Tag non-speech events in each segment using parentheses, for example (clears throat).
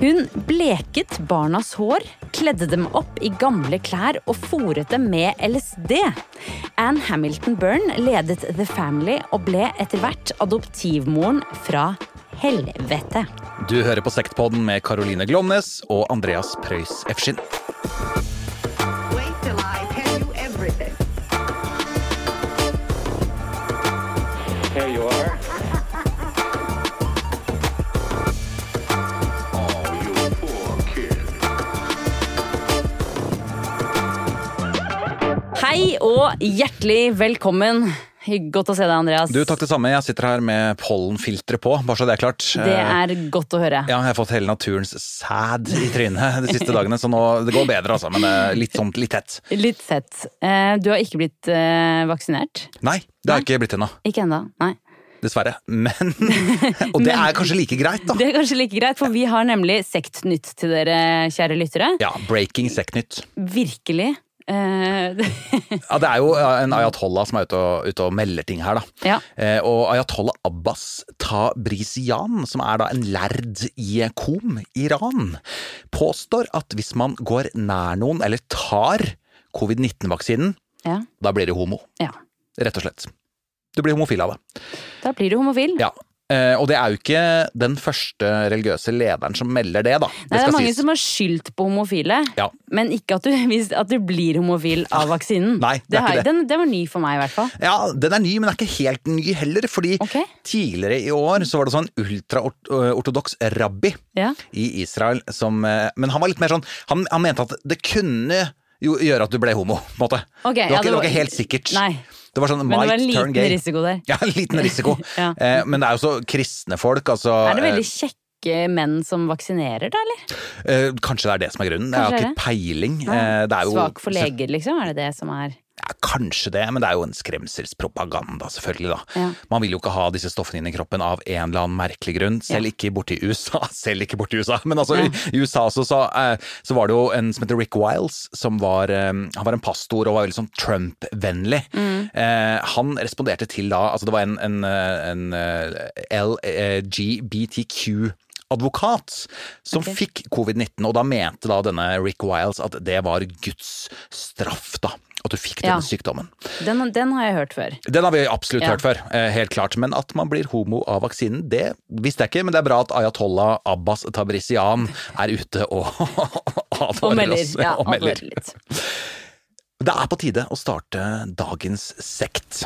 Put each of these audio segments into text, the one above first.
Hun bleket barnas hår, kledde dem opp i gamle klær og fòret dem med LSD. Anne Hamilton Byrne ledet The Family og ble etter hvert adoptivmoren fra helvete. Du hører på Sektpodden med Caroline Glomnes og Andreas Preus Efskin. Hjertelig velkommen. Godt å se deg, Andreas. Du, takk det samme. Jeg sitter her med pollenfilteret på, bare så det er klart. Det er godt å høre. Ja, jeg har fått hele naturens sæd i trynet de siste dagene, så nå det går bedre, altså. Men eh, litt sånn litt tett. Litt fett. Eh, Du har ikke blitt eh, vaksinert? Nei, det har jeg ikke blitt ennå. Ikke ennå, nei. Dessverre. Men (laughs) Og det er kanskje like greit, da. Det er kanskje like greit, for vi har nemlig sektnytt til dere, kjære lyttere. Ja, breaking sektnytt. Virkelig. Eh, (laughs) Ja, det er jo en ayatollah som er ute og, ute og melder ting her, da. Ja. Eh, og ayatollah Abbas Tabrizian, som er da en lærd i Kom, Iran, påstår at hvis man går nær noen, eller tar covid-19-vaksinen, ja, da blir du homo. ja. Rett og slett. Du blir homofil av det. Da blir du homofil. Ja. Eh, og det er jo ikke den første religiøse lederen som melder det, da. Nei, det er mange som har skyldt på homofile, Ja. men ikke at du, (laughs) at du blir homofil av vaksinen. Nei, det er har- det. Den, den var ny for meg, i hvert fall. Ja, den er ny, men er ikke helt ny heller. Fordi okay. tidligere i år så var det sånn ultraortodoks rabbi Ja. i Israel som eh, Men han var litt mer sånn Han, han mente at det kunne jo gjøre at du ble homo, på en måte. Okay, det, var ikke, det var ikke helt sikkert. Nei, Det var sånn men det var en liten risiko der. Ja, en liten risiko. (laughs) Ja. eh, men det er jo så kristne folk, altså. Er det veldig eh, kjekke menn som vaksinerer, da, eller? eh, kanskje det er det som er grunnen. Jeg har Kanskje ikke peiling. Eh, det jo, Svak for leger, liksom? Er det det som er Ja, kanskje det, men det er jo en skremselspropaganda, selvfølgelig, da. Ja. Man vil jo ikke ha disse stoffene inn i kroppen av en eller annen merkelig grunn, selv ikke borte i USA. (laughs) Selv ikke borte i USA, men altså Ja. i USA så, så, eh, så var det jo en som heter Rick Wiles, som var, eh, han var en pastor og var veldig sånn Trump-vennlig. Mm. Eh, han responderte til da, altså det var en, en, en, en eh, LGBTQ advokat som okay. fikk covid-19, og da mente da denne Rick Wiles at det var Guds straff, da. At du fikk Ja. denne sykdommen. den, den har jeg hørt før. Den har vi absolutt Ja. hørt før, eh, helt klart. Men at man blir homo av vaksinen, det visste jeg ikke. Men det er bra at ayatollah Abbas Tabrizian er ute og (laughs) advarer oss. Ja, og melder. litt. Det er på tide å starte dagens sekt.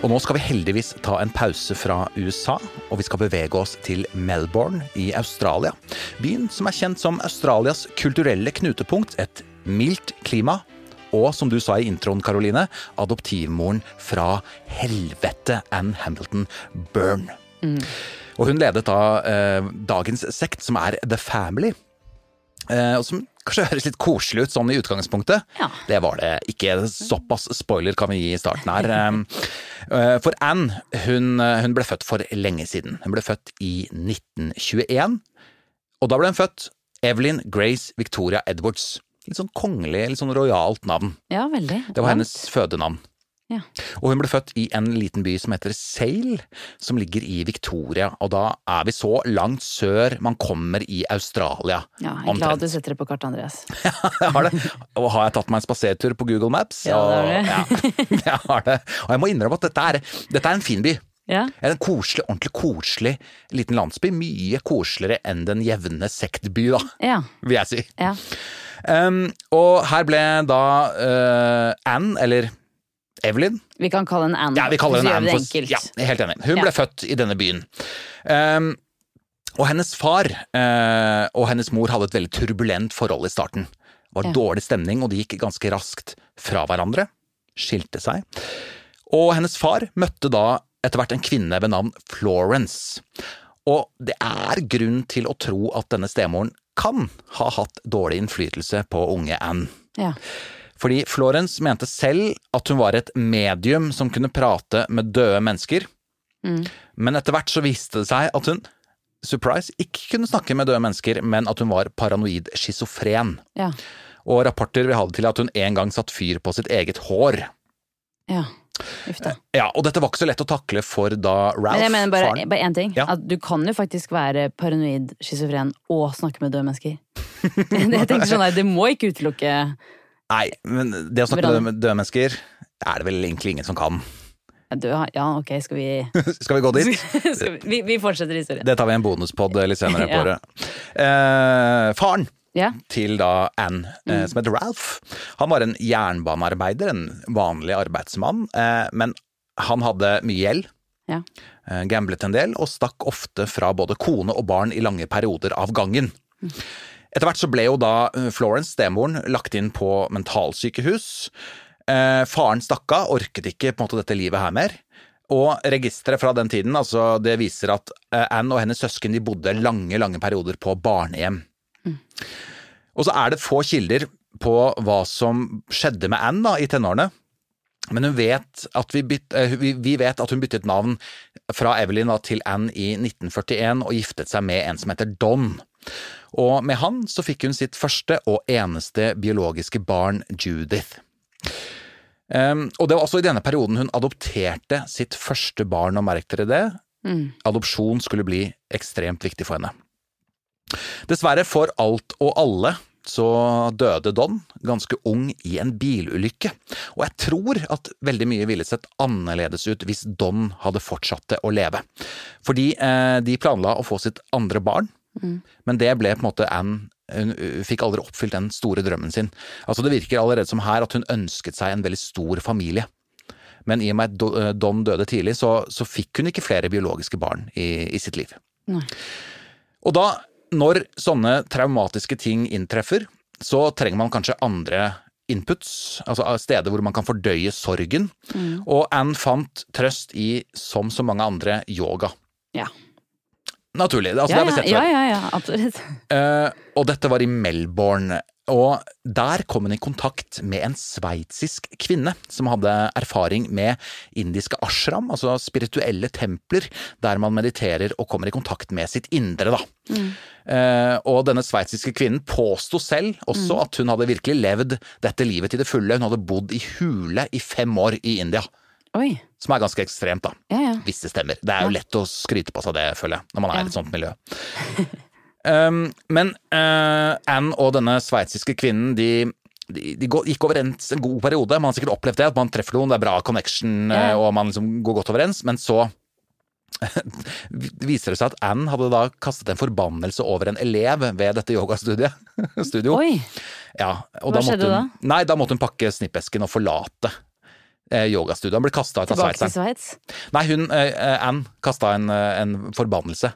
Og nå skal vi heldigvis ta en pause fra USA, og vi skal bevege oss til Melbourne i Australia. Byen som er kjent som Australias kulturelle knutepunkt, et mildt klima, og som du sa i introen, Karoline, adoptivmoren fra helvete, Anne Hamilton Byrne. Og hun ledet da eh, dagens sekt, som er The Family. Eh, og som kanskje høres litt koselig ut sånn i utgangspunktet. Ja. Det var det ikke. Såpass spoiler kan vi gi i starten her. (laughs) Eh, For Anne, hun, eh, hun ble født for lenge siden. Hun ble født i 1921. Og da ble hun født Evelyn Grace Victoria Edwards. Litt sånn kongelig, litt sånn rojalt navn. Ja, veldig. Det var hennes fødenavn. Ja. Og hun ble født i en liten by som heter Sale, som ligger i Victoria. Og da er vi så langt sør man kommer i Australia. Ja, jeg er glad du setter det på kartet, Andreas. (laughs) Jeg har det. Og har jeg tatt meg en spasertur på Google Maps? Ja, det har du. Ja, (laughs) jeg har det. Og jeg må innrømme at dette er, dette er en fin by. Ja, En koselig, ordentlig koselig liten landsby. Mye koseligere enn den jevne sektby, da, ja. vil jeg si. ja. Um, og her ble da uh, Anne, eller Evelyn, Vi kan kalle henne Anne. Ja, vi kaller henne Anne. For, ja, helt enig. Hun Ja. ble født i denne byen. Um, og hennes far uh, og hennes mor hadde et veldig turbulent forhold i starten. Det var Ja. dårlig stemning, og de gikk ganske raskt fra hverandre. Skilte seg. Og hennes far møtte da etter hvert en kvinne ved navn Florence. Og det er grunn til å tro at denne stemoren kan ha hatt dårlig innflytelse på unge Anne. Ja. Fordi Florence mente selv at hun var et medium som kunne prate med døde mennesker. Mm. Men etter hvert så viste det seg at hun surprise, ikke kunne snakke med døde mennesker, men at hun var paranoid schizofren. Ja. Og rapporter vi hadde til at hun en gang satt fyr på sitt eget hår. ja. Ja, og dette var ikke så lett å takle for da Ralph, Men jeg mener bare, bare én ting. Ja. At du kan jo faktisk være paranoid, schizofren og snakke med døde mennesker. (laughs) jeg tenker sånn nei, Det må ikke utelukke Nei, men det å snakke Hvordan? med døde mennesker er det vel egentlig ingen som kan. død. Ja, ok, skal vi (laughs) Skal vi gå dit? (laughs) vi, vi, vi fortsetter historien. Det tar vi en bonuspod litt senere (laughs) på Ja. Eh, faren Ja. til da Ann, Mm. eh, som heter Ralph, han var en jernbanearbeider, en vanlig arbeidsmann, eh, men han hadde mye gjeld. Ja. eh, Gamblet en del og stakk ofte fra både kone og barn i lange perioder av gangen. Etter hvert så ble jo da eh, Florence, stemoren, lagt inn på mentalsykehus. Eh, faren stakk av, orket ikke på en måte dette livet her mer. Og registeret fra den tiden altså det viser at eh, Anne og hennes søsken de bodde lange lange perioder på barnehjem. Og så er det få kilder på hva som skjedde med Anne da, i tenårene. Men vet vi, byt, eh, vi, vi vet at hun byttet navn fra Evelyn da, til Anne i 1941 og giftet seg med en som heter Don. Og med han så fikk hun sitt første og eneste biologiske barn, Judith. Um, og det var også i denne perioden hun adopterte sitt første barn, og merk dere det. Adopsjon skulle bli ekstremt viktig for henne. Dessverre for alt og alle så døde Don ganske ung i en bilulykke, og jeg tror at veldig mye ville sett annerledes ut hvis Don hadde fortsatt å leve. Fordi eh, de planla å få sitt andre barn, men det ble på en måte Anne hun uh, fikk aldri oppfylt den store drømmen sin. Altså Det virker allerede som her at hun ønsket seg en veldig stor familie. Men i og med at eh, Don døde tidlig, så, så fikk hun ikke flere biologiske barn i, i sitt liv. Nei. Og da, når sånne traumatiske ting inntreffer, så trenger man kanskje andre inputs, altså steder hvor man kan fordøye sorgen. Og Anne fant trøst i, som så mange andre, yoga. Ja. Naturlig. Altså, Ja, det har vi ja, ja, ja, ja, absolutt. Uh, (laughs) og dette var i Melbourne. Og der kom hun i kontakt med en sveitsisk kvinne som hadde erfaring med indiske ashram, altså spirituelle templer, der man mediterer og kommer i kontakt med sitt indre, da. Eh, og denne sveitsiske kvinnen påsto selv også at hun hadde virkelig levd dette livet til det fulle. Hun hadde bodd i hule i fem år i India. Oi. Som er ganske ekstremt, da. Ja, ja. Hvis det stemmer. Det er jo lett å skryte på seg det, føler jeg, når man er i et sånt miljø. (laughs) um, men uh, Anne og denne sveitsiske kvinnen, de, de, de gikk overens en god periode. Man har sikkert opplevd det, at man treffer noen, det er bra connection, uh, og man liksom går godt overens, men så (laughs) viser det seg at Anne hadde da kastet en forbannelse over en elev ved dette yogastudiet. (laughs) Studio. Oi. Ja, og Hva da måtte skjedde hun, Nei, da måtte hun pakke snippesken og forlate eh, yogastudioet. Han ble kasta ut av Tilbake til. Sveits. Nei, hun, eh, Anne, kasta en, eh, en forbannelse.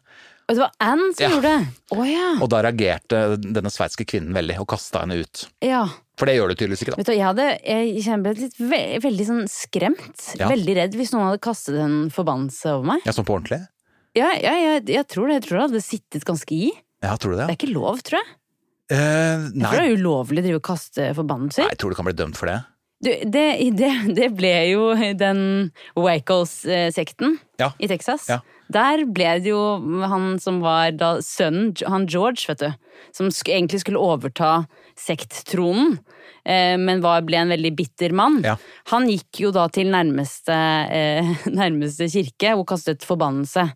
Og det var Anne som Ja. gjorde det? Å ja. Og da reagerte denne sveitske kvinnen veldig og kasta henne ut. ja. For det gjør du tydeligvis ikke, da. Vet du, jeg hadde jeg ble litt ve veldig sånn skremt. Ja. Veldig redd hvis noen hadde kastet en forbannelse over meg. Ja, Sånn på ordentlig? Ja, ja, jeg, jeg tror det. Jeg tror det hadde sittet ganske i. Ja, tror du Det det? er ikke lov, tror jeg. Eh, Jeg tror det er ulovlig å drive og kaste forbannelser. nei, jeg tror du kan bli dømt for det. Du, det, det, det ble jo den Wacos-sekten Ja. i Texas. Ja. Der ble det jo han som var da sønnen, han George, vet du, som sk egentlig skulle overta sekttronen, eh, men var, ble en veldig bitter mann. Ja. Han gikk jo da til nærmeste, eh, (laughs) nærmeste kirke og kastet forbannelse.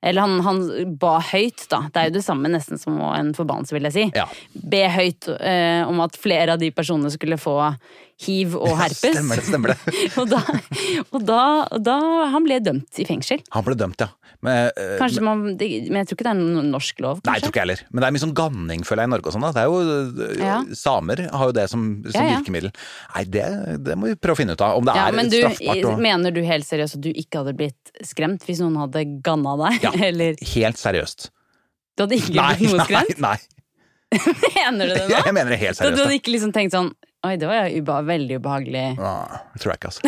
Eller han, han ba høyt, da. Det er jo det samme nesten som en forbannelse, vil jeg si. Ja. Be høyt eh, om at flere av de personene skulle få hiv og herpes. Stemmer det, stemmer det. (laughs) og da, og da, da Han ble dømt i fengsel. Han ble dømt, ja. Men, eh, Kanskje man, det, Men jeg tror ikke det er noen norsk lov. Nei, jeg tror ikke heller. Men det er mye sånn ganning, føler jeg, i Norge og sånn. Det er jo eh, Ja. Samer har jo det som, som Ja, ja. virkemiddel. Nei, det, det må vi prøve å finne ut av. Om det ja, er men du, straffbart Og... Mener du helt seriøst at du ikke hadde blitt skremt hvis noen hadde ganna deg? Ja. (laughs) Eller Helt seriøst. Du hadde ikke Nei, blitt noe (laughs) nei, skremt? nei. Mener du det nå? Jeg mener det helt Så du seriøst. hadde ikke liksom tenkt sånn Oi, det var jo uba veldig ubehagelig. Ah, Det tror jeg ikke, altså.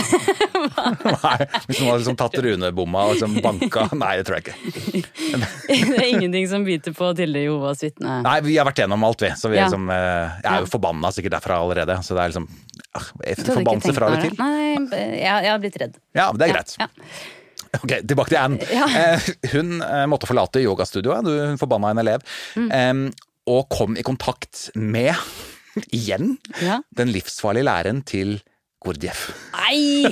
(laughs) Nei, hvis noen hadde liksom tatt runebomma og liksom banka Nei, det tror jeg ikke. (laughs) det er ingenting som biter på Tilde Jehovas vitne. Nei, vi har vært gjennom alt, vi. Så vi Ja. liksom, eh, jeg er jo forbanna sikkert derfra allerede. Så det er liksom ah, Forbannelse fra eller til. Nei, jeg, har blitt redd. Ja, det er greit. Ja. Ok, Tilbake til Anne. Eh, hun eh, måtte forlate yogastudioet, hun forbanna en elev, Mm. eh, og kom i kontakt med, igjen, Ja. den livsfarlige læreren til Gurdjieff. Nei!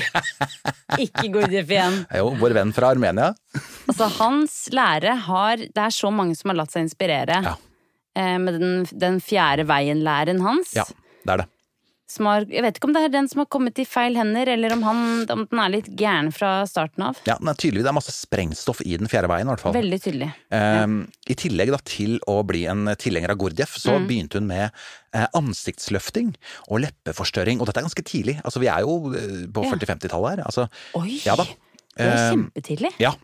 Ikke Gurdjieff igjen. (laughs) Jo, vår venn fra Armenia. Altså, hans lære har Det er så mange som har latt seg inspirere Ja. eh, med den, den fjerde veien-læren hans. Ja, det er det. Som har, jeg vet ikke om det er den som har kommet i feil hender, eller om, han, om den er litt gæren fra starten av. Ja, men er tydelig det er masse sprengstoff i den fjerde veien, i hvert fall. Veldig tydelig. Ehm, I tillegg da til å bli en tilhenger av Gurdjieff, så Mm. begynte hun med eh, ansiktsløfting og leppeforstørring. Og dette er ganske tidlig. Altså, vi er jo eh, på Ja. 40-50-tallet her. Altså, Oi! ja. Det var kjempetidlig. kjempetidlig. Ja,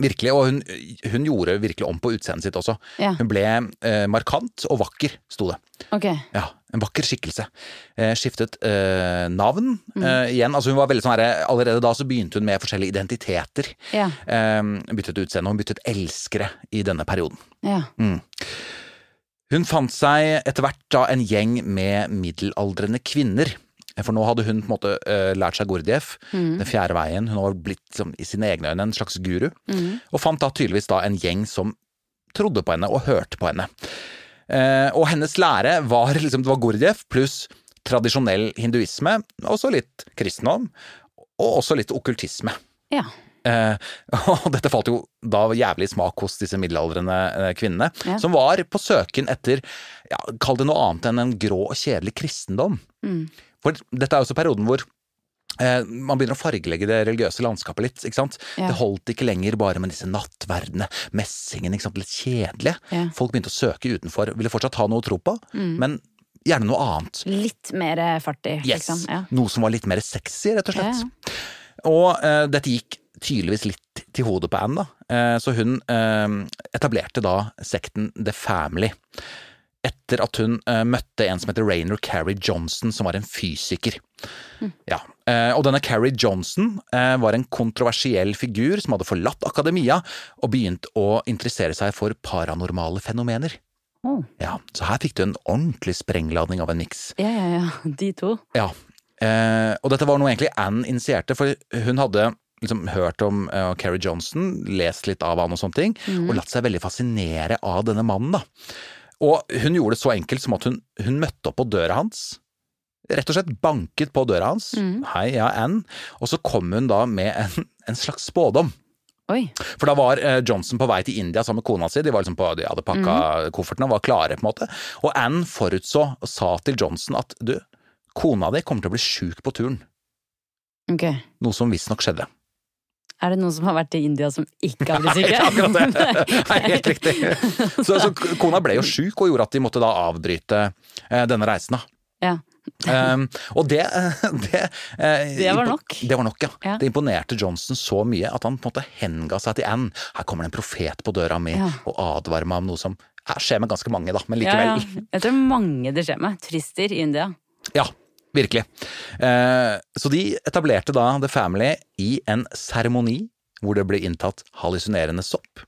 virkelig. Og hun, hun gjorde virkelig om på utseendet sitt også. Ja. Hun ble eh, markant og vakker, sto det. Ok. Ja, En vakker skikkelse. Eh, skiftet eh, navn Mm. eh, igjen. Altså hun var veldig sånn her, Allerede da så begynte hun med forskjellige identiteter. Ja. Eh, byttet utseende, og hun byttet elskere i denne perioden. Ja. Hun fant seg etter hvert da en gjeng med middelaldrende kvinner. For nå hadde hun på en måte eh, lært seg Gurdjieff, den fjerde veien. Hun var blitt som, i sine egne øyne en slags guru. Og fant da tydeligvis da en gjeng som trodde på henne og hørte på henne. Eh, og hennes lære var liksom, det var Gurdjieff pluss tradisjonell hinduisme, også litt kristendom, og også litt okkultisme. ja. Eh, (laughs) og dette falt jo da jævlig smak hos disse middelaldrende eh, kvinnene, Ja. som var på søken etter, ja, kall det noe annet enn en grå og kjedelig kristendom. Mm. For dette er også perioden hvor eh, man begynner å fargelegge det religiøse landskapet litt. ikke sant? Ja. Det holdt ikke lenger bare med disse nattverdene, messingen, ikke sant? litt kjedelige. Ja. Mm. Folk begynte å søke utenfor, ville fortsatt ha noe å tro på, men gjerne noe annet. Litt mer fart i, Yes. liksom. Ja. Noe som var litt mer sexy, rett og slett. Og eh, dette gikk tydeligvis litt til hodet på Anne, da. Eh, så hun eh, etablerte da sekten The Family. Etter at hun eh, møtte en som heter Rainer Carrie Johnson, som var en fysiker. Ja, eh, Og denne Carrie Johnson eh, var en kontroversiell figur som hadde forlatt akademia og begynt å interessere seg for paranormale fenomener. Oh. Ja, Så her fikk du en ordentlig sprengladning av en miks. ja, ja, ja. De to. Ja, og dette var noe egentlig Anne initierte, for hun hadde liksom hørt om uh, Carrie Johnson, lest litt av han og sånne ting, og latt seg veldig fascinere av denne mannen, da. Og hun gjorde det så enkelt som at hun, hun møtte opp på døra hans. Rett og slett banket på døra hans. Hei, ja, Anne. Og så kom hun da med en, en slags spådom. Oi. For da var eh, Johnson på vei til India sammen med kona si. De var liksom på, de hadde pakka koffertene og var klare, på en måte. Og Anne forutså og sa til Johnson at du, kona di kommer til å bli sjuk på turen. Okay. Noe som visstnok skjedde. Er det noen som har vært i India som ikke har blitt Nei, syke? akkurat det. (laughs) Nei, helt riktig. Så, så kona ble jo sjuk og gjorde at de måtte da avbryte eh, denne reisen, da. Ja. Um, og det, det eh, Det (laughs) var nok. Det var nok, ja. Ja. Det imponerte Johnson så mye at han på en måte henga seg til Anne. Her kommer det en profet på døra mi Ja. og advarer meg om noe som skjer med ganske mange, da, men likevel. Jeg tror mange det skjer med. Turister i India. Ja, virkelig. Eh, så de etablerte da The Family i en seremoni hvor det ble inntatt hallusinerende sopp.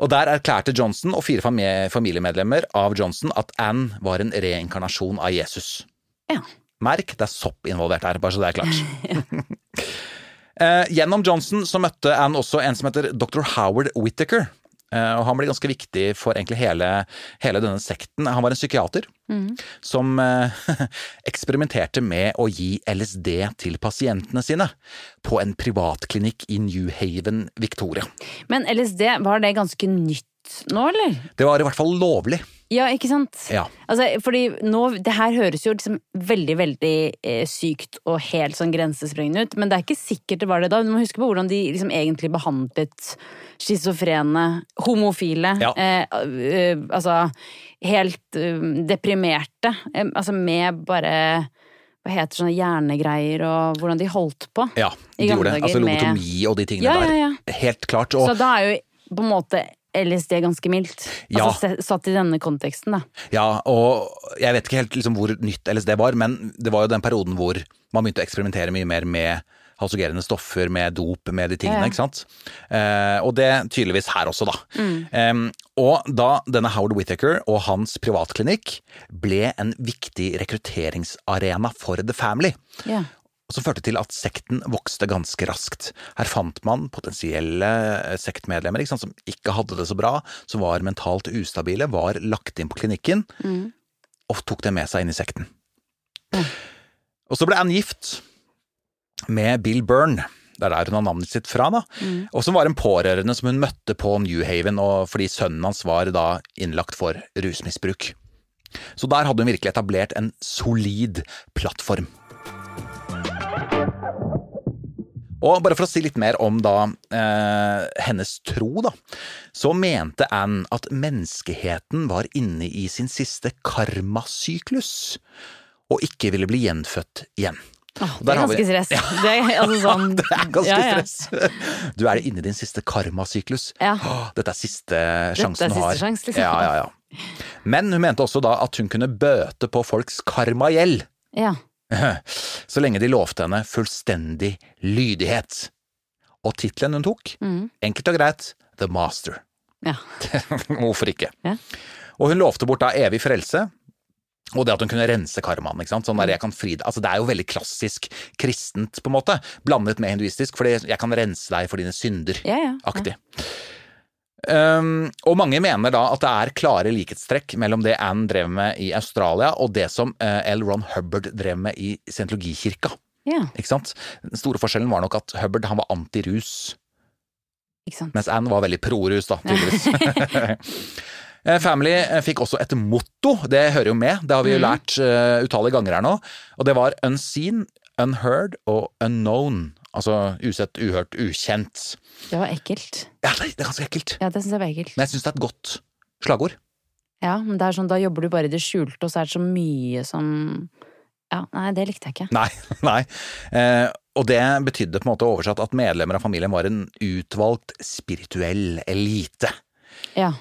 Og der erklærte Johnson og fire familiemedlemmer av Johnson at Anne var en reinkarnasjon av Jesus. Ja. Merk, det er sopp involvert her, bare så det er klart. (laughs) (laughs) eh, gjennom Johnson så møtte Anne også en som heter dr. Howard Whittaker. Eh, og han ble ganske viktig for egentlig hele, hele denne sekten. Han var en psykiater som eh, (laughs) eksperimenterte med å gi LSD til pasientene sine på en privatklinikk i New Haven, Victoria. Men LSD, var det ganske nytt nå, eller? Det var i hvert fall lovlig. Ja, ikke sant? Ja. Altså, fordi nå, det her høres jo liksom veldig, veldig eh, sykt og helt sånn grensesprengende ut, men det er ikke sikkert det var det da. Du må huske på hvordan de liksom egentlig behandlet schizofrene, homofile, Ja. eh, eh, altså helt eh, deprimerte, eh, altså med bare hva heter sånne hjernegreier og hvordan de holdt på. Ja, de gjorde det. Altså lobotomi og de tingene Ja, ja, ja. der. Helt klart. Og Så da er jo på en måte LSD ganske mildt. Ja. Altså satt i denne konteksten, da. Ja, og jeg vet ikke helt liksom hvor nytt LSD var, men det var jo den perioden hvor man begynte å eksperimentere mye mer med halsogerende stoffer, med dop, med de tingene, Ja, ikke sant. Eh, og det tydeligvis her også, da. Em, og da denne Howard Whittaker og hans privatklinikk ble en viktig rekrutteringsarena for The Family. Ja. Som førte til at sekten vokste ganske raskt. Her fant man potensielle eh, sektmedlemmer sant, som ikke hadde det så bra, som var mentalt ustabile, var lagt inn på klinikken, og tok det med seg inn i sekten. Og så ble Anne gift med Bill Byrne. Det er der hun har navnet sitt fra, da. Og som var en pårørende som hun møtte på New Haven, og fordi sønnen hans var da innlagt for rusmisbruk. Så der hadde hun virkelig etablert en solid plattform. Og bare for å si litt mer om da eh, hennes tro, da, så mente Anne at menneskeheten var inne i sin siste karmasyklus, og ikke ville bli gjenfødt igjen. Oh, det er ganske stress. (laughs) Det er, altså, sånn, (laughs) Det er ganske ja, ja. stress. (laughs) Du er inne i din siste karmasyklus. Ja. Dette er siste sjansen er du har. sjans, liksom. Ja, ja, ja. Men hun mente også da at hun kunne bøte på folks karmagjeld. Ja. (laughs) Så lenge de lovte henne fullstendig lydighet. Og tittelen hun tok, Mm. enkelt og greit, The Master. ja. (laughs) Hvorfor ikke? Ja. Og hun lovte bort da evig frelse, og det at hun kunne rense karmaen. ikke sant? Sånn der jeg kan fri deg. Altså, det er jo veldig klassisk kristent, på en måte, blandet med hinduistisk, fordi jeg kan rense deg for dine synder. Ja, ja. Aktig. Um, og mange mener da at det er klare likhetstrekk mellom det Anne drev med i Australia, og det som uh, L. Ron Hubbard drev med i scientologikirka. Yeah. Ikke sant? Den store forskjellen var nok at Hubbard han var antirus, mens Anne var veldig pro-rus, da, tydeligvis. (laughs) Eh, Family eh, fikk også et motto, det hører jo med, det har vi jo lært uh, utallige ganger her nå, og det var unseen, unheard og unknown. Altså usett, uhørt, ukjent. Det var ekkelt. Ja, det er ganske ekkelt. Ja, det syns jeg var ekkelt. Men jeg syns det er et godt slagord. Ja, men det er sånn, da jobber du bare i det skjulte, og så er det så mye som Ja, nei, det likte jeg ikke. Nei, (laughs) nei. Eh, og det betydde på en måte oversatt at medlemmer av familien var en utvalgt spirituell elite. Ja.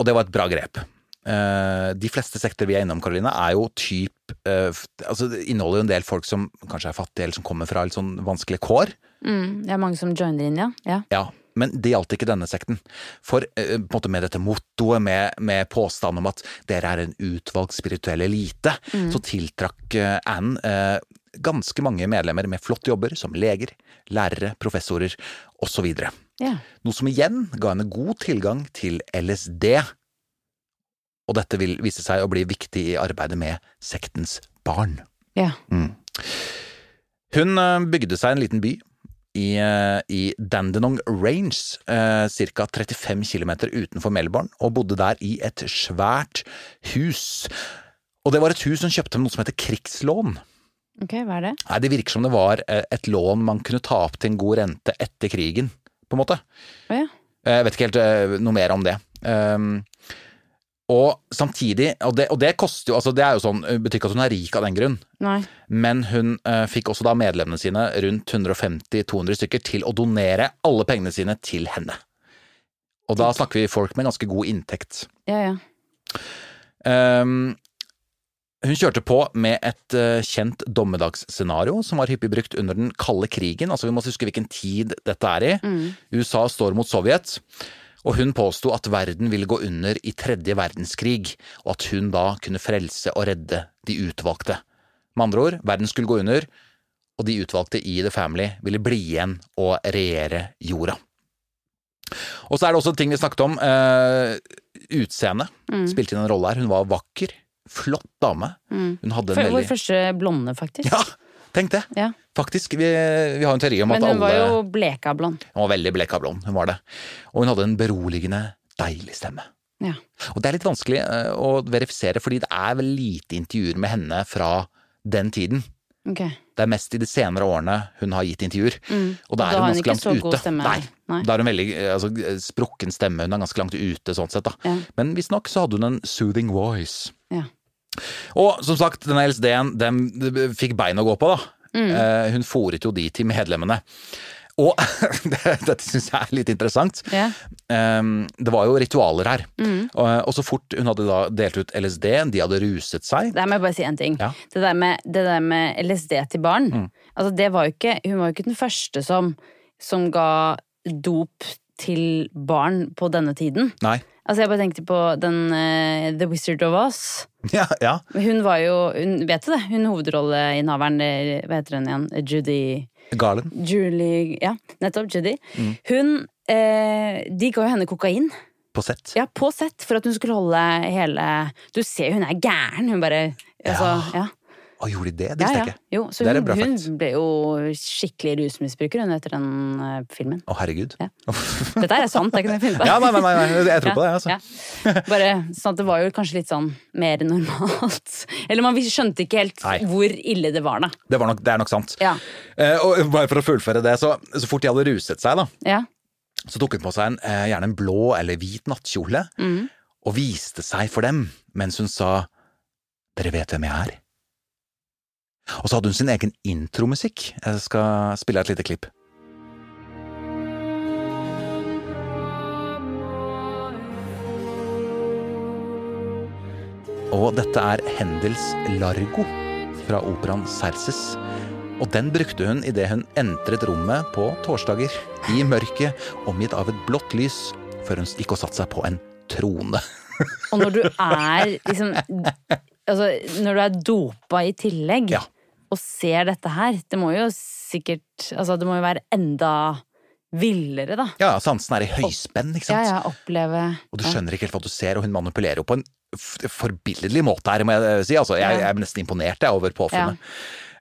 Og det var et bra grep. Eh, de fleste sekter vi er innom, Karoline, er jo typ eh, Altså, det inneholder jo en del folk som kanskje er fattige, eller som kommer fra litt sånn vanskelige kår. Mm, det er mange som joiner inn, ja. ja. Ja, men det gjaldt ikke denne sekten. For eh, på en måte med dette mottoet, med, med påstanden om at dere er en utvalgt spirituell elite, så tiltrakk eh, Anne eh, ganske mange medlemmer med flotte jobber som leger, lærere, professorer osv. Yeah. Noe som igjen ga henne god tilgang til LSD. Og dette vil vise seg å bli viktig i arbeidet med sektens barn. Ja. Hun eh, bygde seg en liten by i, eh, i Dandenong Range, eh, ca. 35 km utenfor Melbourne, og bodde der i et svært hus. Og det var et hus hun kjøpte med noe som heter krigslån. Ok, hva er det? Nei, Det virker som det var eh, et lån man kunne ta opp til en god rente etter krigen, på en måte. Oh, ja. Jeg vet ikke helt noe mer om det. Um, og samtidig, og det, og det koster jo, altså det er jo sånn, betyr ikke at hun er rik av den grunn, Nei. men hun uh, fikk også da medlemmene sine, rundt 150-200 stykker, til å donere alle pengene sine til henne. Og da snakker vi folk med ganske god inntekt. Ja, ja. Um, hun kjørte på med et uh, kjent dommedagsscenario som var hyppig brukt under den kalde krigen. Altså Vi må huske hvilken tid dette er i. USA står mot Sovjet. Og hun påsto at verden ville gå under i tredje verdenskrig, og at hun da kunne frelse og redde de utvalgte. Med andre ord, verden skulle gå under, og de utvalgte i The Family ville bli igjen og regjere jorda. Og så er det også ting vi snakket om. Eh, mm. spilte inn en rolle her. Hun var vakker. Flott dame. Hun hadde en For, vår første blonde, faktisk. Ja, tenk det! Ja. Faktisk. Vi, vi har en teori om Men at hun var jo bleka blond. Hun var veldig bleka blond, hun var det. Og hun hadde en beroligende, deilig stemme. Ja. Og det er litt vanskelig eh, å verifisere, fordi det er vel lite intervjuer med henne fra den tiden. Ok. Det er mest i de senere årene hun har gitt intervjuer. Og da er hun ganske langt ute. Nei. Nei. Da er hun veldig eh, altså, sprukken stemme, hun er ganske langt ute sånn sett, da. Ja. Men visstnok så hadde hun en soothing voice. Og som sagt, denne LSD-en, den fikk bein å gå på, da. Mm. Eh, hun fòret jo de til medlemmene. Og (laughs) dette syns jeg er litt interessant. Yeah. Um, det var jo ritualer her. Mm. Og, og så fort hun hadde da delt ut LSD, de hadde ruset seg Der må jeg bare si en ting. Ja. Mm. Det, der med, det der med LSD til barn altså det var jo ikke, Hun var jo ikke den første som, som ga dop til barn på denne tiden. Nei. Altså Jeg bare tenkte på den uh, The Wizard of Oz. (laughs) Ja, ja. Hun var jo hun, Vet du det? Hun hovedrolleinnehaveren, eh, hva heter hun igjen? Judy Garland. Julie Ja, nettopp. Judy. Mm. Hun uh, De ga jo henne kokain. På sett. Ja, på sett, for at hun skulle holde hele Du ser jo hun er gæren. Hun bare Altså, ja. ja. Å, gjorde de det? Det Ja, visste ja. jeg ikke. Jo, så hun, hun ble jo skikkelig rusmisbruker hun etter den uh, filmen. Å, herregud. Ja. (laughs) Dette er sant, det er noe jeg finner på. Ja, nei, nei, nei, jeg tror på det, altså. Ja. Bare sånn at det var jo kanskje litt sånn mer normalt. Eller man skjønte ikke helt Nei. hvor ille det var, da. Det, var nok, det er nok sant. Ja. Eh, og bare for å fullføre det, så, så fort de hadde ruset seg, da, Ja. så tok hun på seg en, eh, gjerne en blå eller hvit nattkjole, Mm. og viste seg for dem mens hun sa Dere vet hvem jeg er? Og så hadde hun sin egen intromusikk. Jeg skal spille et lite klipp. Og dette er Hendels Largo fra operaen Serses. Og den brukte hun idet hun entret rommet på torsdager, i mørket, omgitt av et blått lys, før hun gikk og satte seg på en trone. Og når du er liksom Altså, når du er dopa i tillegg, Ja. Og ser dette her, det må jo sikkert Altså, det må jo være enda villere, da. Ja, sansen er i høyspenn, ikke sant? ja, ja, oppleve Og du skjønner ikke helt hva du ser, og hun manipulerer jo på en forbilledlig måte her, må jeg si. Altså, jeg, jeg er nesten imponert jeg, over påfunnet.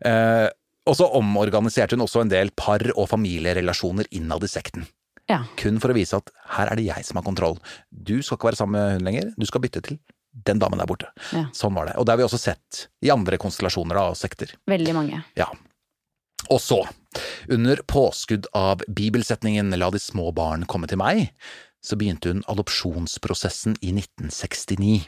Eh, og så omorganiserte hun også en del par- og familierelasjoner innad i sekten. Ja. Kun for å vise at her er det jeg som har kontroll. Du skal ikke være sammen med hun lenger, du skal bytte til den damen der borte. Ja. Sånn var det. Og det har vi også sett i andre konstellasjoner av sekter. Veldig mange. Ja. Og så, under påskudd av bibelsetningen La de små barn komme til meg, så begynte hun adopsjonsprosessen i 1969.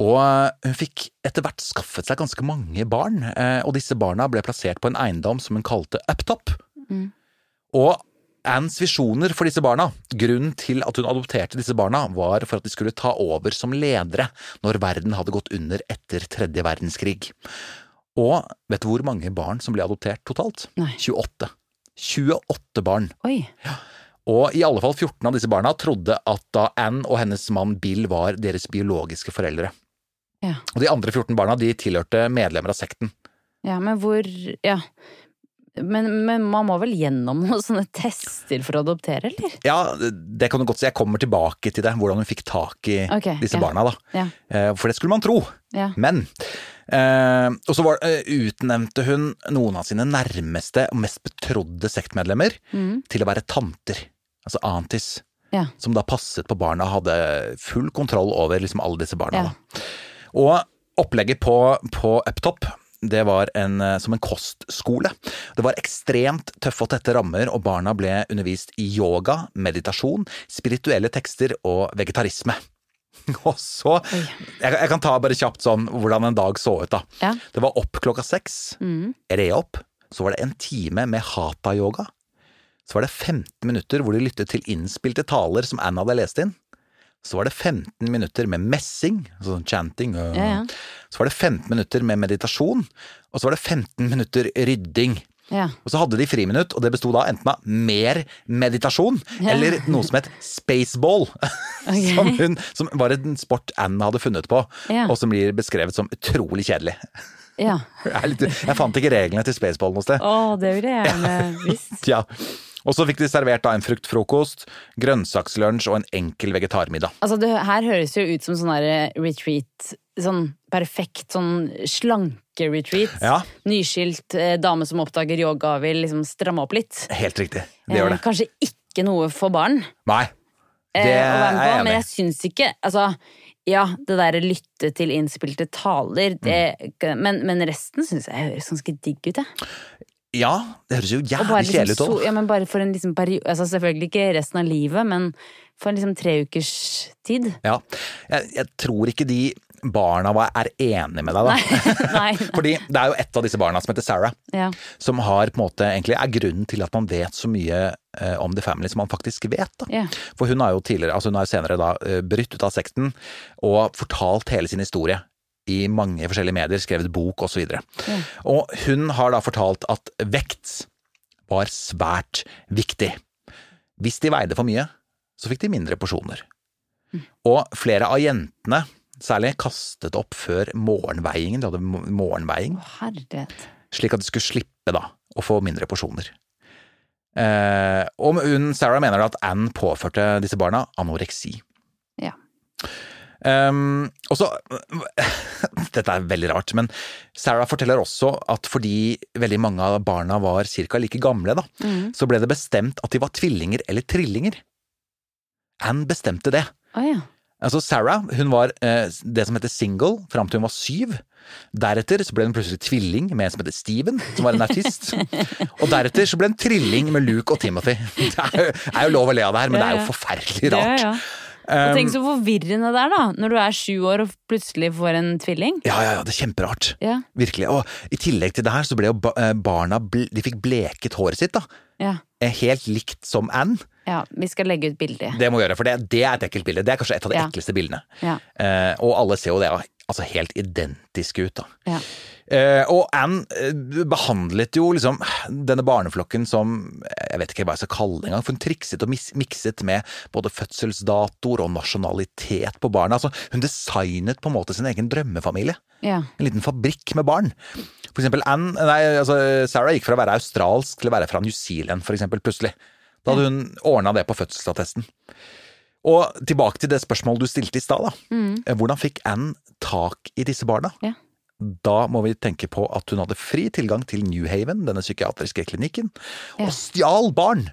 Og eh, hun fikk etter hvert skaffet seg ganske mange barn, eh, og disse barna ble plassert på en eiendom som hun kalte Uptop. Mm. Og Anns visjoner for disse barna, grunnen til at hun adopterte disse barna, var for at de skulle ta over som ledere når verden hadde gått under etter tredje verdenskrig. Og vet du hvor mange barn som ble adoptert totalt? Nei. 28. 28 barn. Oi. Ja. Og i alle fall 14 av disse barna trodde at da Anne og hennes mann Bill var deres biologiske foreldre. Ja. Og de andre 14 barna de tilhørte medlemmer av sekten. ja, men hvor Ja. Men, men man må vel gjennom noen (laughs) sånne tester for å adoptere, eller? Ja, det kan du godt si. Jeg kommer tilbake til det, hvordan hun fikk tak i okay, disse ja. barna. da. Ja. Eh, For det skulle man tro. Ja. Men eh, Og så var- eh, utnevnte hun noen av sine nærmeste og mest betrodde sektmedlemmer Mm. til å være tanter. Altså aunties. Ja. Som da passet på barna og hadde full kontroll over liksom alle disse barna. Og opplegget på, på Uptop det var en, eh, som en kostskole. Det var ekstremt tøffe og tette rammer, og barna ble undervist i yoga, meditasjon, spirituelle tekster og vegetarisme. (laughs) Og så jeg, jeg kan ta bare kjapt sånn hvordan en dag så ut, da. Ja. Det var opp klokka seks, Mm. re opp, så var det en time med hata-yoga. Så var det 15 minutter hvor de lyttet til innspilte taler som Anna hadde lest inn. Så var det 15 minutter med messing, altså sånn chanting. øh. Ja, ja. Så var det 15 minutter med meditasjon, og så var det 15 minutter rydding. Ja. Og så hadde de friminutt, og det besto da enten av mer meditasjon, eller noe som het spaceball. (laughs) som, hun, som var en sport Anne hadde funnet på, Ja. og som blir beskrevet som utrolig kjedelig. ja. (laughs) Jeg, litt, jeg fant ikke reglene til spaceball noe sted. Å, det ville jeg gjerne (laughs) visst. Ja. Og så fikk de servert da en fruktfrokost, grønnsakslunsj og en enkel vegetarmiddag. Altså, det her høres jo ut som sånn der retreat. Sånn perfekt sånn slanke-retreat. Ja. Nyskilt eh, dame som oppdager yoga vil liksom stramme opp litt. Helt riktig. Det gjør Eh, det. Kanskje ikke noe for barn Nei. eh, Det eh, er jeg men enig i. jeg syns ikke Altså, ja, det derre lytte til innspilte taler, det, Mm. men, men resten syns jeg høres ganske digg ut, jeg. Ja, det høres jo jævlig kjedelig liksom, ut so, òg. ja, men bare for en liksom periode altså Selvfølgelig ikke resten av livet, men for en liksom tre ukers tid. Ja. Jeg, jeg tror ikke de barna var, er enige med deg, da. Nei. (laughs) nei. (laughs) Fordi det er jo et av disse barna som heter Sarah, Ja. som har på en måte egentlig er grunnen til at man vet så mye eh, om The Family som man faktisk vet. da. Ja. For hun har jo tidligere, altså hun har jo senere da brutt brytt ut av sekten og fortalt hele sin historie i mange forskjellige medier, skrevet bok osv. Mm. Og hun har da fortalt at vekt var svært viktig. Hvis de veide for mye, så fikk de mindre porsjoner. Og flere av jentene særlig kastet opp før morgenveiingen, de hadde mo- morgenveiing, oh, slik at de skulle slippe da å få mindre porsjoner. Eh, og hun, Sarah mener at Anne påførte disse barna anoreksi. Ja. Um, og så (laughs) Dette er veldig rart, men Sarah forteller også at fordi veldig mange av barna var ca. like gamle, da, så ble det bestemt at de var tvillinger eller trillinger. Anne bestemte det. Oh, ja. Altså Sarah hun var eh, det som heter single fram til hun var syv. Deretter så ble hun plutselig tvilling med en som heter Steven, som var en artist. (laughs) og deretter så ble hun trilling med Luke og Timothy. (laughs) Det er jo, er jo lov å le av det her, men det er jo forferdelig rart. ja. Og tenk så forvirrende det er, da, når du er sju år og plutselig får en tvilling. Ja, ja, ja, det er kjemperart. Ja. Virkelig. Og i tillegg til det her så ble jo eh, barna De fikk bleket håret sitt, da. Ja. Eh, Helt likt som Anne. ja. Vi skal legge ut bilde. Det må vi gjøre, for det, det er et ekkelt bilde. Det er kanskje et av de Ja. ekleste bildene. Ja. Eh, og alle ser jo det altså helt identiske ut, da. Ja. Eh, og Anne eh, behandlet jo liksom denne barneflokken som Jeg vet ikke hva jeg skal kalle det engang, for hun trikset og mikset med både fødselsdatoer og nasjonalitet på barna. Altså, hun designet på en måte sin egen drømmefamilie. Ja. En liten fabrikk med barn. For eksempel Anne, nei, altså Sarah gikk fra å være australsk til å være fra New Zealand, for eksempel, plutselig. Da hadde hun ordna det på fødselsattesten. Og tilbake til det spørsmålet du stilte i stad, da. Eh, Hvordan fikk Anne tak i disse barna? Ja. Da må vi tenke på at hun hadde fri tilgang til New Haven, denne psykiatriske klinikken, og stjal barn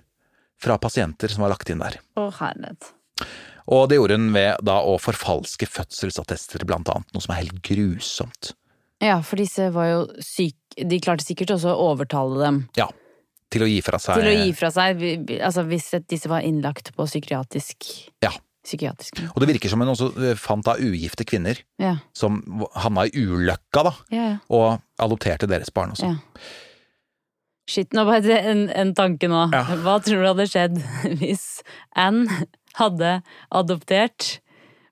fra pasienter som var lagt inn der. Å, herlighet. Og det gjorde hun ved da å forfalske fødselsattester, blant annet, noe som er helt grusomt. Ja, for disse var jo syke De klarte sikkert også å overtale dem Ja, til å gi fra seg til å gi fra seg Altså hvis disse var innlagt på psykiatrisk Ja. Psykiatrisk. Og det virker som hun også eh, fant da ugifte kvinner Ja. som havna i ulykka, da, Ja, ja. og adopterte deres barn også. ja. Shit, nå bare en, en tanke nå. Hva tror du hadde skjedd hvis Anne hadde adoptert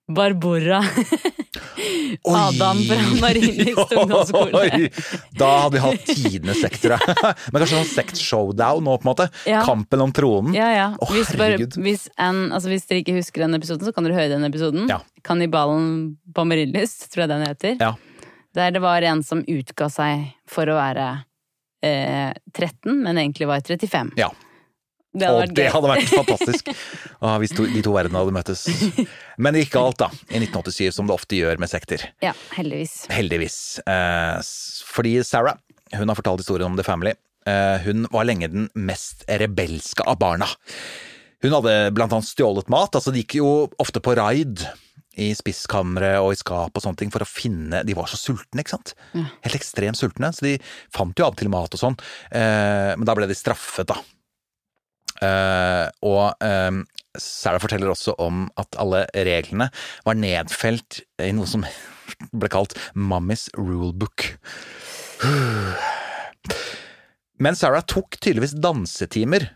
Barbora Adam fra Marienlyst ungdomsskole? Da hadde vi hatt tidenes sektere. Men kanskje sånn sekt-showdown nå, på en måte. Ja. Kampen om tronen. Ja, ja. Å, hvis, bare, hvis, en, altså hvis dere ikke husker den episoden, så kan dere høre den episoden. Ja. Kannibalen på Marienlyst, tror jeg den heter. Ja. Der det var en som utga seg for å være eh, 13, men egentlig var 35. Ja. Det hadde og det hadde vært (laughs) fantastisk ah, hvis to, de to verdenene hadde møttes. Men det gikk galt, da. I 1987, som det ofte gjør med sekter. Ja, heldigvis. Heldigvis. Eh, fordi Sarah, hun har fortalt historien om The Family. Eh, hun var lenge den mest rebelske av barna. Hun hadde blant annet stjålet mat. altså De gikk jo ofte på raid i spiskamre og i skap og sånne ting for å finne De var så sultne, ikke sant? Helt ekstremt sultne, så de fant jo av og til mat og sånn. Eh, men da ble de straffet, da. Eh, og um, Sarah forteller også om at alle reglene var nedfelt i noe som (laughs) ble kalt Mummies rulebook. (sighs) Men Sarah tok tydeligvis dansetimer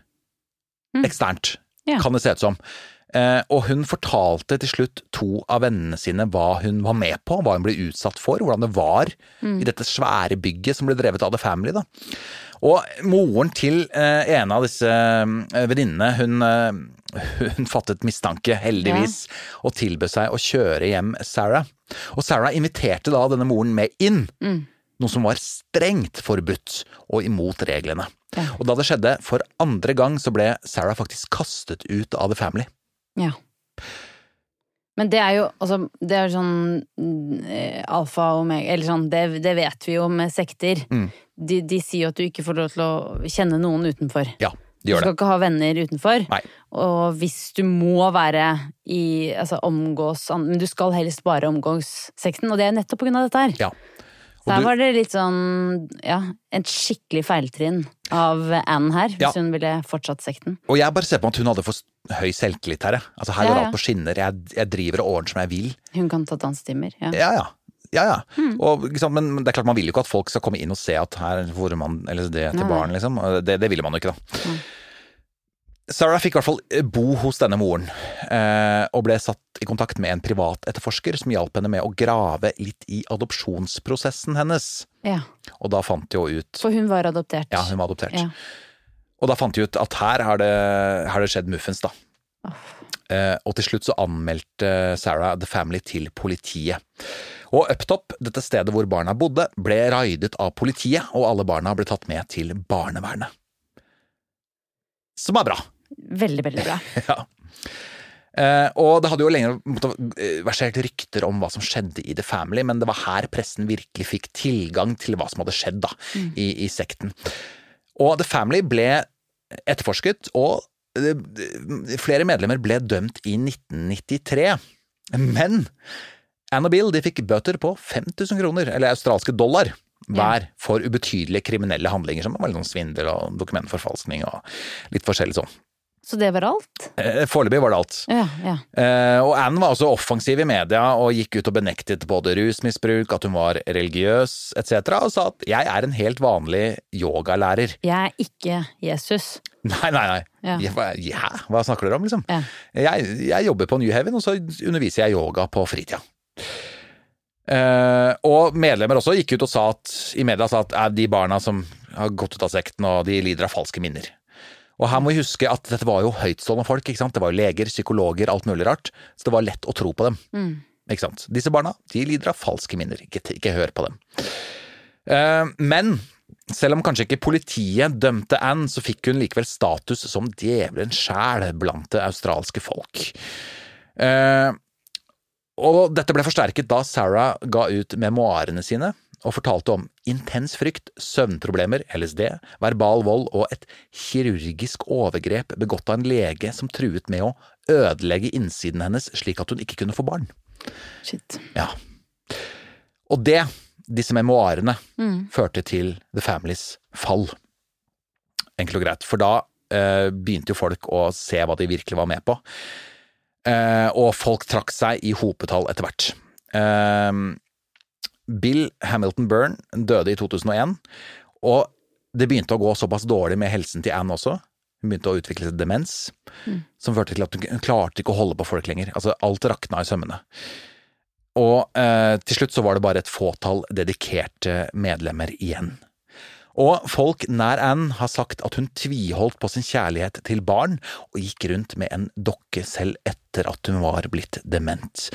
eksternt, yeah. kan det se ut som. Uh, og hun fortalte til slutt to av vennene sine hva hun var med på, hva hun ble utsatt for, hvordan det var i dette svære bygget som ble drevet av The Family. Da. Og moren til eh, en av disse eh, venninnene, hun, eh, hun fattet mistanke, heldigvis, og tilbød seg å kjøre hjem Sarah. Og Sarah inviterte da denne moren med inn, noe som var strengt forbudt og imot reglene. Og da det skjedde for andre gang, så ble Sarah faktisk kastet ut av The Family. Ja. Men det er jo altså, det er sånn eh, alfa og omega Eller sånn, det, det vet vi jo med sekter. Mm. De, de sier jo at du ikke får lov til å kjenne noen utenfor. Ja, de gjør det. Du skal ikke ha venner utenfor. Nei. Og hvis du må være i Altså omgås Men du skal helst bare omgås sekten, og det er nettopp på grunn av dette her. Ja. Du- var det litt sånn Ja, et skikkelig feiltrinn av Anne her, hvis Ja. hun ville fortsatt sekten. Og jeg bare ser på at hun hadde for høy selvtillit her. jeg. Altså Her Ja, går alt på skinner, jeg, jeg driver og ordner som jeg vil. Hun kan ta dansetimer. Ja. Ja, ja. Ja, ja. Mm. Og, liksom, men men det er klart man vil jo ikke at folk skal komme inn og se at her får man LSD til barn, liksom. Det, det ville man jo ikke, da. Sarah fikk i hvert fall eh, bo hos denne moren, eh, og ble satt i kontakt med en privat etterforsker som hjalp henne med å grave litt i adopsjonsprosessen hennes. ja. Og da fant de jo ut For hun var adoptert. Ja, hun var adoptert. Ja. Og da fant de ut at her har det, har det skjedd muffens, da. Oh. og til slutt så anmeldte Sarah The Family til politiet. Og Uptop, dette stedet hvor barna bodde, ble raidet av politiet, og alle barna ble tatt med til barnevernet. Som er bra. Veldig, veldig bra. (laughs) Ja. Uh, og det hadde jo lenge eh, versert rykter om hva som skjedde i The Family, men det var her pressen virkelig fikk tilgang til hva som hadde skjedd da, i, i sekten. Og The Family ble etterforsket, og uh, flere medlemmer ble dømt i 1993. Men Ann og Bill de fikk bøter på 5000 kroner, eller australske dollar, hver for ubetydelige kriminelle handlinger, som var litt sånn svindel og dokumentforfalskning og litt forskjellig sånn. Så det var alt? Eh, Foreløpig var det alt. Ja, ja. Eh, og Anne var også offensiv i media og gikk ut og benektet både rusmisbruk, at hun var religiøs etc., og sa at 'jeg er en helt vanlig yogalærer'. Jeg er ikke Jesus. Nei, nei, nei. Ja. Jeg, ja, hva snakker dere om, liksom? Ja. Jeg, jeg jobber på New Haven, og så underviser jeg yoga på fritida. Eh, og medlemmer også gikk ut og sa at i media sa at de barna som har gått ut av sekten, og de lider av falske minner. Og her må vi huske at dette var jo høytstående folk. ikke sant? Det var jo leger, psykologer, alt mulig rart. Så det var lett å tro på dem. Ikke sant? Disse barna de lider av falske minner. Ikke, ikke hør på dem. Uh, men selv om kanskje ikke politiet dømte Anne, så fikk hun likevel status som djevelen sjæl blant det australske folk. Eh, og dette ble forsterket da Sarah ga ut memoarene sine og fortalte om intens frykt, søvnproblemer, LSD, verbal vold og et kirurgisk overgrep begått av en lege som truet med å ødelegge innsiden hennes slik at hun ikke kunne få barn. Shit. Ja. Og det, disse memoarene, førte til The Families fall. Enkelt og greit. For da eh, begynte jo folk å se hva de virkelig var med på. Eh, og folk trakk seg i hopetall etter hvert. Eh, Bill Hamilton Byrne døde i 2001, og det begynte å gå såpass dårlig med helsen til Anne også. Hun begynte å utvikle seg demens, som førte til at hun klarte ikke å holde på folk lenger. Altså, alt rakna i sømmene. Og eh, til slutt så var det bare et fåtall dedikerte medlemmer igjen. Og folk nær Anne har sagt at hun tviholdt på sin kjærlighet til barn, og gikk rundt med en dokke selv etter at hun var blitt dement.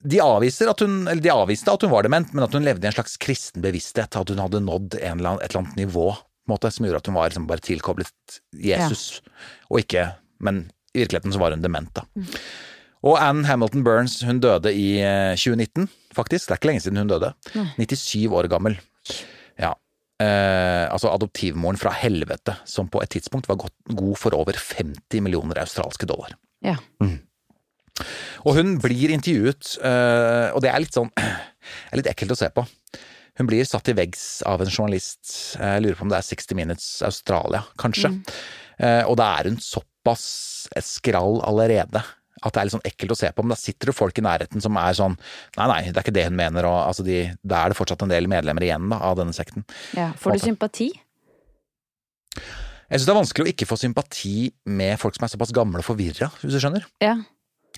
De, at hun, de avviste at hun var dement, men at hun levde i en slags kristen bevissthet, at hun hadde nådd eller annen, et eller annet nivå måte, som gjorde at hun var liksom bare tilkoblet Jesus, og ikke Men i virkeligheten så var hun dement, da. Og Anne Hamilton Burns hun døde i eh, 2019, faktisk. Det er ikke lenge siden hun døde. 97 år gammel. Ja. Eh, altså adoptivmoren fra helvete, som på et tidspunkt var godt, god for over 50 millioner australske dollar. Ja. Og hun blir intervjuet, eh, og det er litt sånn (clears throat) er litt ekkelt å se på. Hun blir satt til veggs av en journalist, jeg lurer på om det er 60 Minutes Australia, kanskje. Eh, og da er hun såpass skrall allerede at det er litt sånn ekkelt å se på. Men da sitter det folk i nærheten som er sånn Nei, nei, det er ikke det hun mener. Og altså de, da er det fortsatt en del medlemmer igjen da, av denne sekten. ja. Får du sympati? Jeg syns det er vanskelig å ikke få sympati med folk som er såpass gamle og forvirra, hvis du skjønner. Ja.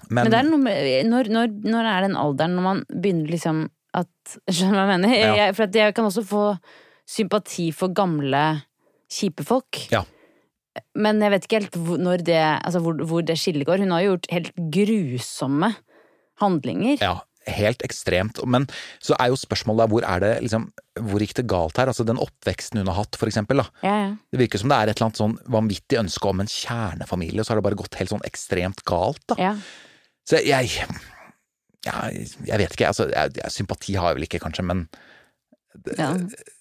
Men, Men med når, når, når er den alderen når man begynner liksom at Skjønner du hva jeg mener? Ja. Jeg, for jeg kan også få sympati for gamle, kjipe folk. Ja. Men jeg vet ikke helt hvor, det, altså hvor, hvor det skillet går. Hun har jo gjort helt grusomme handlinger. Ja, helt ekstremt. Men så er jo spørsmålet da, hvor er det liksom Hvor gikk det galt her? Altså den oppveksten hun har hatt, for eksempel. Da. Ja, ja. Det virker som det er et eller annet sånn vanvittig ønske om en kjernefamilie, og så har det bare gått helt sånn ekstremt galt, da. ja. Så jeg Ja, jeg vet ikke. Altså, jeg, jeg, sympati har jeg vel ikke, kanskje, men ja.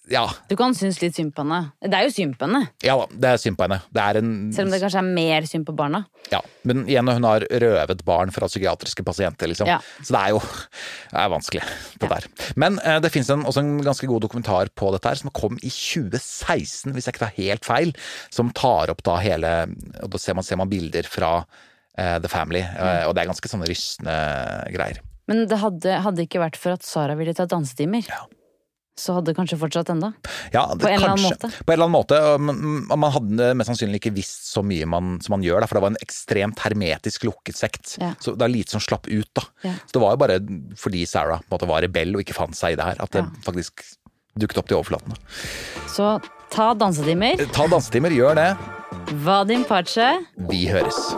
ja. Du kan synes litt synd på henne. Det er jo synd på henne. Ja da, det er synd på henne. Det en Selv om det kanskje er mer synd på barna. Ja, men igjen, hun har røvet barn fra psykiatriske pasienter, liksom. Ja. Så det er jo det er vanskelig, det der. Men eh, det finnes også en ganske god dokumentar på dette her, som kom i 2016, hvis jeg ikke tar helt feil, som tar opp da hele Og da ser man, ser man bilder fra The Family, eh, og det er ganske sånne rystende greier. Men det hadde, hadde ikke vært for at Sara ville ta dansetimer, Ja. så hadde det kanskje fortsatt enda. Ja, det, På en eller annen kanskje, måte. På en eller annen måte. Man, man hadde mest sannsynlig ikke visst så mye man, som man gjør, da, for det var en ekstremt hermetisk lukket sekt. Ja. Så det er lite som slapp ut, da. Ja. Så det var jo bare fordi Sarah måte, var rebell og ikke fant seg i det her, at det Ja. faktisk dukket opp til overflaten. Så ta dansetimer. Ta dansetimer, gjør det. Vadim Pace. Vi høres.